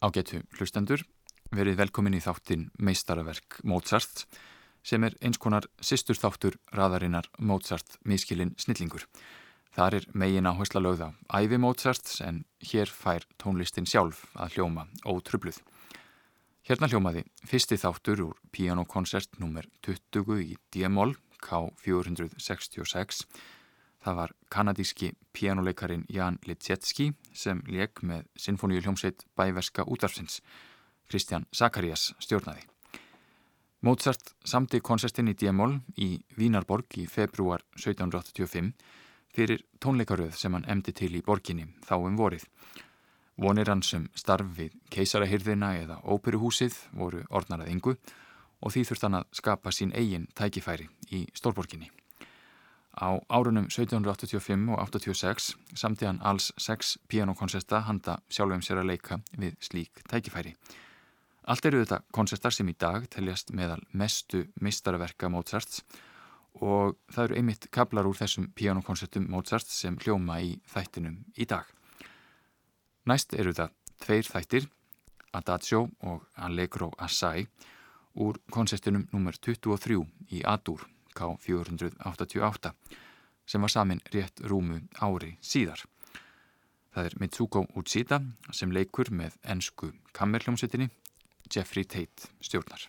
Ágætu hlustendur, verið velkomin í þáttin meistaraverk Mozart sem er eins konar sýstur þáttur raðarinnar Mozart miskilinn snillingur. Þar er megin áhersla lögða æfi Mozart en hér fær tónlistin sjálf að hljóma ótrubluð. Hérna hljómaði fyrsti þáttur úr pianokoncert nr. 20 í D-moll K466. Það var kanadíski pianoleikarin Jan Litsetski sem leik með sinfoníu hljómsveit bæverska útvarfsins. Kristján Sakarias stjórnaði. Mozart samti konsertin í D-moll í Vínarborg í februar 1785 fyrir tónleikaröð sem hann emdi til í borginni þá um vorið. Vonir hans um starf við keisarahyrðina eða óperuhúsið voru orðnarað yngu og því þurft hann að skapa sín eigin tækifæri í stórborginni. Á árunum 1785 og 86 samti hann alls sex pianokonserta handa sjálfum sér að leika við slík tækifæri. Allt eru þetta konsertar sem í dag teljast meðal mestu mistarverka Mozarts og það eru einmitt kablar úr þessum pianokonsertum Mozart sem hljóma í þættinum í dag. Næst eru þetta tveir þættir, Adagio og Allegro Assai úr konsertinum nr. 23 í Adur K488 sem var samin rétt rúmu ári síðar. Það er Mitsuko Uchida sem leikur með ennsku kammerljómsettinni Jeffrey Tate stjórnar.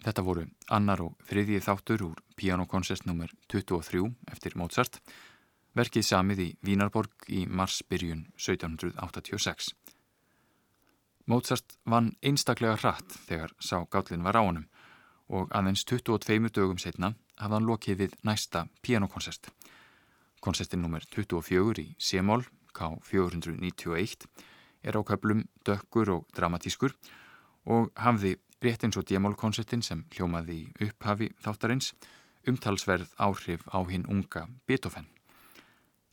Þetta voru annar og þriðji þáttur úr Pianokoncert nr. 23 eftir Mozart, verkið samið í Vínarborg í marsbyrjun 1786. Mozart vann einstaklega hratt þegar sá gállin var á honum og aðeins 22 dögum setna hafði hann lokið við næsta pianokoncert. Koncertin nr. 24 í C-mól, K491, er á köplum dökkur og dramatískur og hafði rétt eins og D-mál-koncertin sem hljómaði í upphafi þáttarins umtalsverð áhrif á hinn unga Beethoven.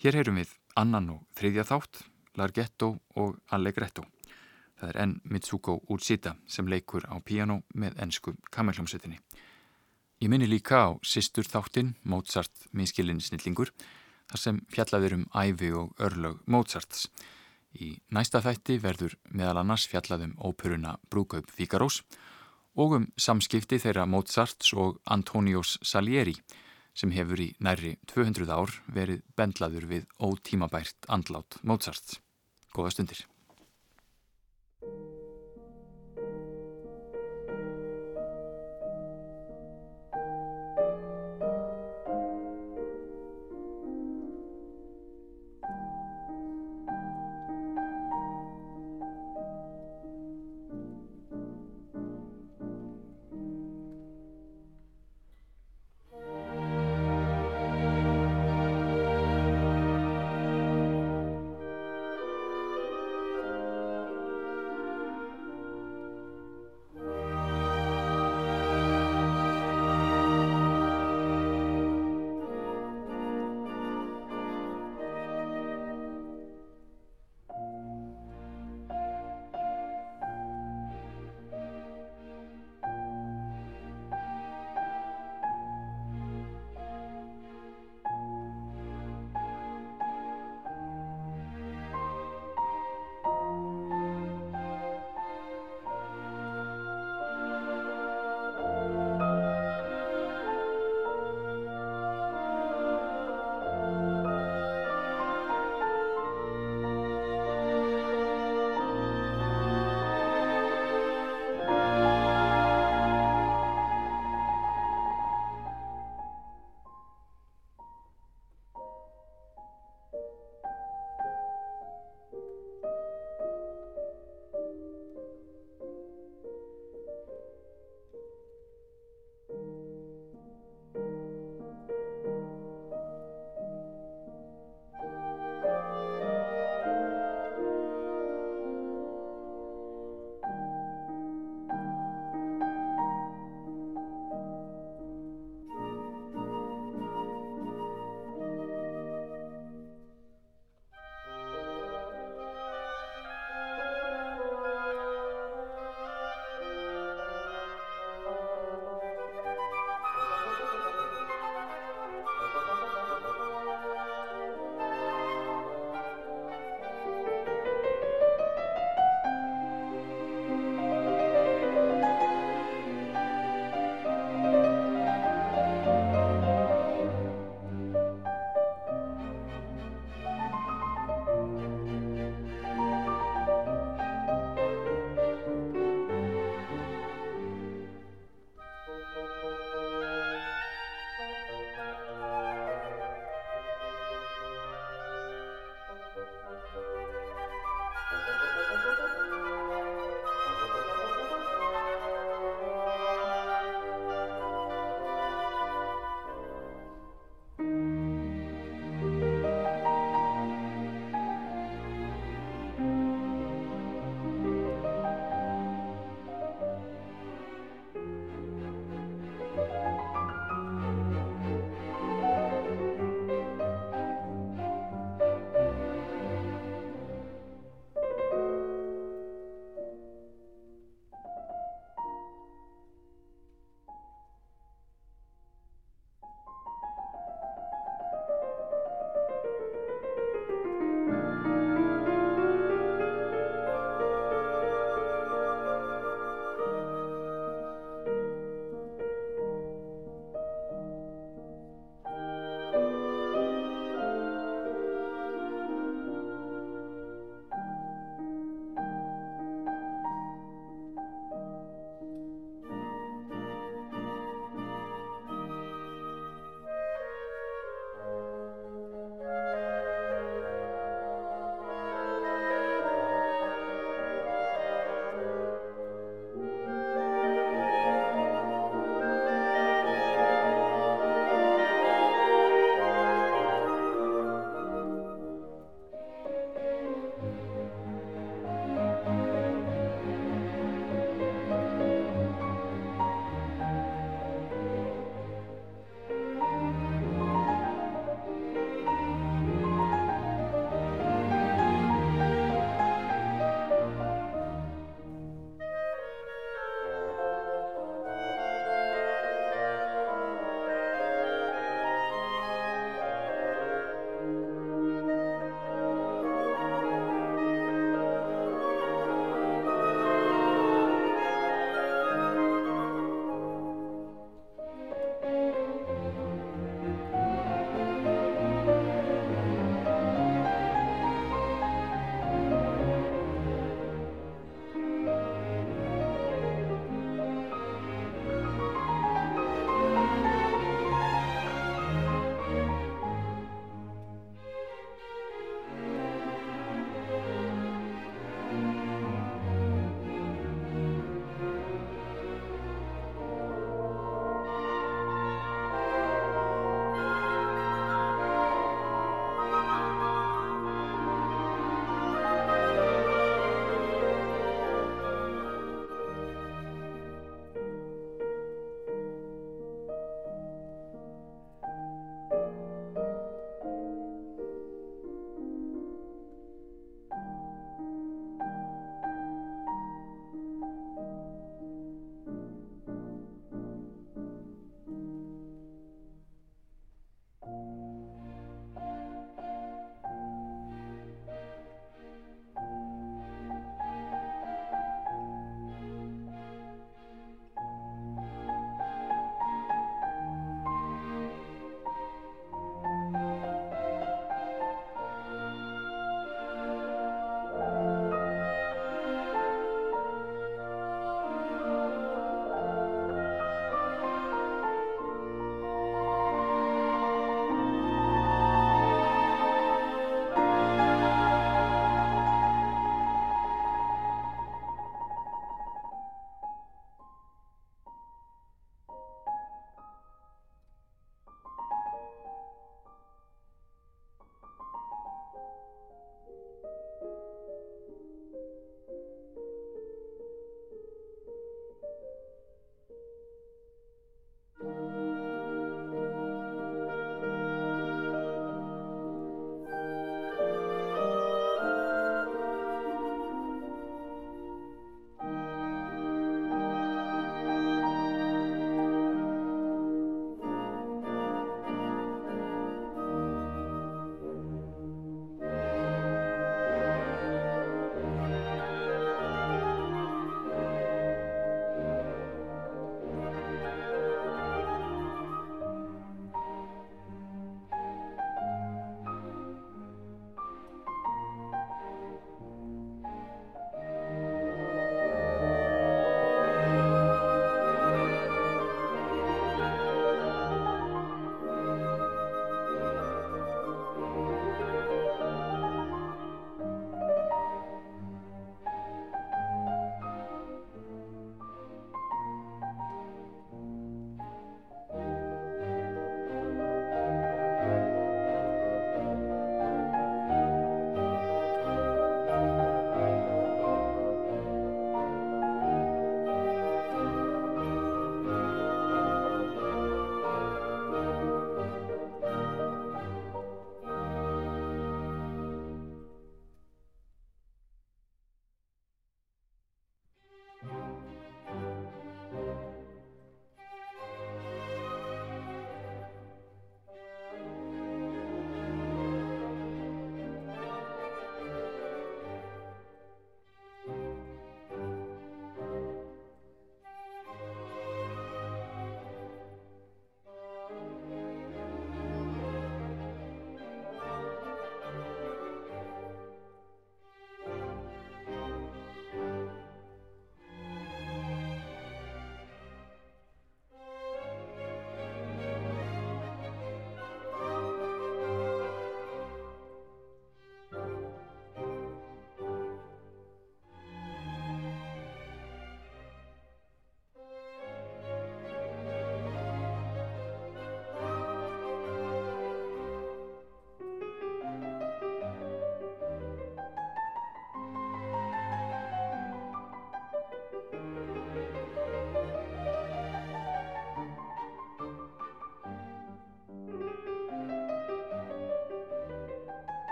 Hér heyrum við annan og þriðja þátt, Larghetto og Allegretto. Það er enn Mitsuko Utsita sem leikur á piano með ennsku kamerljómsettinni. Ég minni líka á sýstur þáttin Mozart miskilin snillingur þar sem fjallaður um æfi og örlög Mozarts. Í næsta þætti verður meðal annars fjallaðum óperuna Brúkaup Fíkarós og um samskipti þeirra Mozarts og Antonios Salieri sem hefur í nærri 200 ár verið bendlaður við ótímabært andlát Mozarts. Góða stundir.